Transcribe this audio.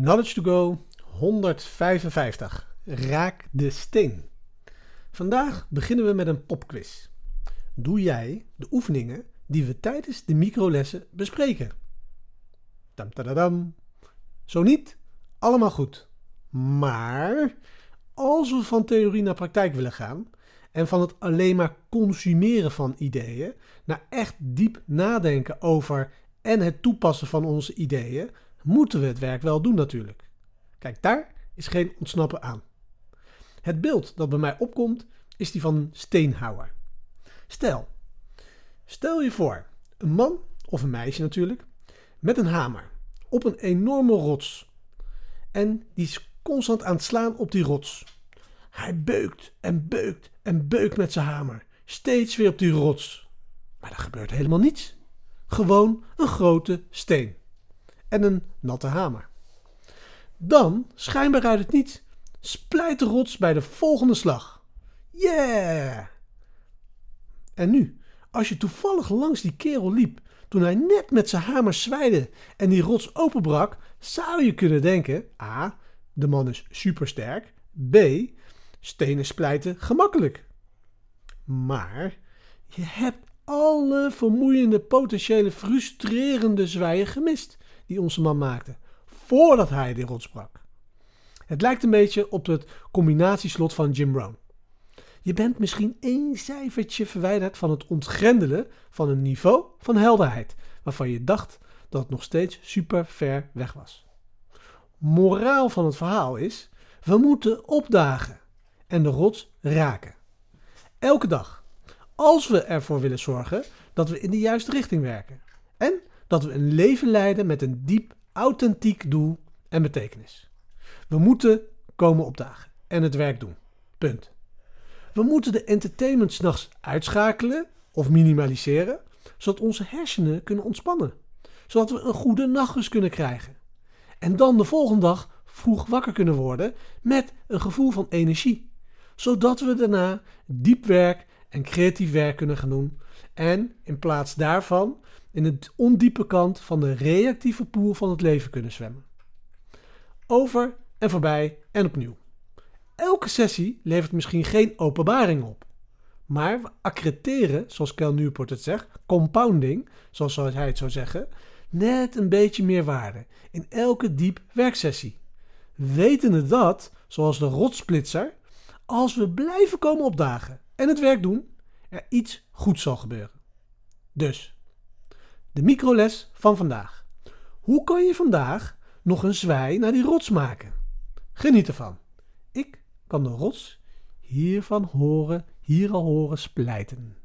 Knowledge to Go 155. Raak de steen. Vandaag beginnen we met een popquiz. Doe jij de oefeningen die we tijdens de microlessen bespreken? Tam tadadam. Zo niet, allemaal goed. Maar als we van theorie naar praktijk willen gaan en van het alleen maar consumeren van ideeën naar echt diep nadenken over en het toepassen van onze ideeën, moeten we het werk wel doen natuurlijk. Kijk, daar is geen ontsnappen aan. Het beeld dat bij mij opkomt is die van een steenhouwer. Stel, stel je voor, een man of een meisje natuurlijk, met een hamer op een enorme rots. En die is constant aan het slaan op die rots. Hij beukt en beukt en beukt met zijn hamer, steeds weer op die rots. Maar er gebeurt helemaal niets. Gewoon een grote steen en een natte hamer. Dan, schijnbaar uit het niets, splijt de rots bij de volgende slag. Yeah! En nu, als je toevallig langs die kerel liep toen hij net met zijn hamer zwijde en die rots openbrak, zou je kunnen denken: A. De man is supersterk. B. Stenen splijten gemakkelijk. Maar je hebt alle vermoeiende, potentiële, frustrerende zwijen gemist die onze man maakte, voordat hij die rots brak. Het lijkt een beetje op het combinatieslot van Jim Brown. Je bent misschien één cijfertje verwijderd van het ontgrendelen van een niveau van helderheid, waarvan je dacht dat het nog steeds super ver weg was. Moraal van het verhaal is: we moeten opdagen en de rots raken. Elke dag. Als we ervoor willen zorgen dat we in de juiste richting werken. En dat we een leven leiden met een diep, authentiek doel en betekenis. We moeten komen opdagen en het werk doen. Punt. We moeten de entertainment s'nachts uitschakelen of minimaliseren, zodat onze hersenen kunnen ontspannen. Zodat we een goede nachtrust kunnen krijgen. En dan de volgende dag vroeg wakker kunnen worden met een gevoel van energie. Zodat we daarna diep werk en creatief werk kunnen gaan doen. En in plaats daarvan in het ondiepe kant van de reactieve poel van het leven kunnen zwemmen. Over en voorbij en opnieuw. Elke sessie levert misschien geen openbaring op. Maar we accreteren, zoals Kel Newport het zegt, compounding, zoals hij het zou zeggen, net een beetje meer waarde in elke diep werksessie. Wetende dat, zoals de rotsplitser, als we blijven komen opdagen en het werk doen, er iets goeds zal gebeuren. Dus, de microles van vandaag. Hoe kan je vandaag nog een zwij naar die rots maken? Geniet ervan. Ik kan de rots hiervan horen, hier al horen splijten.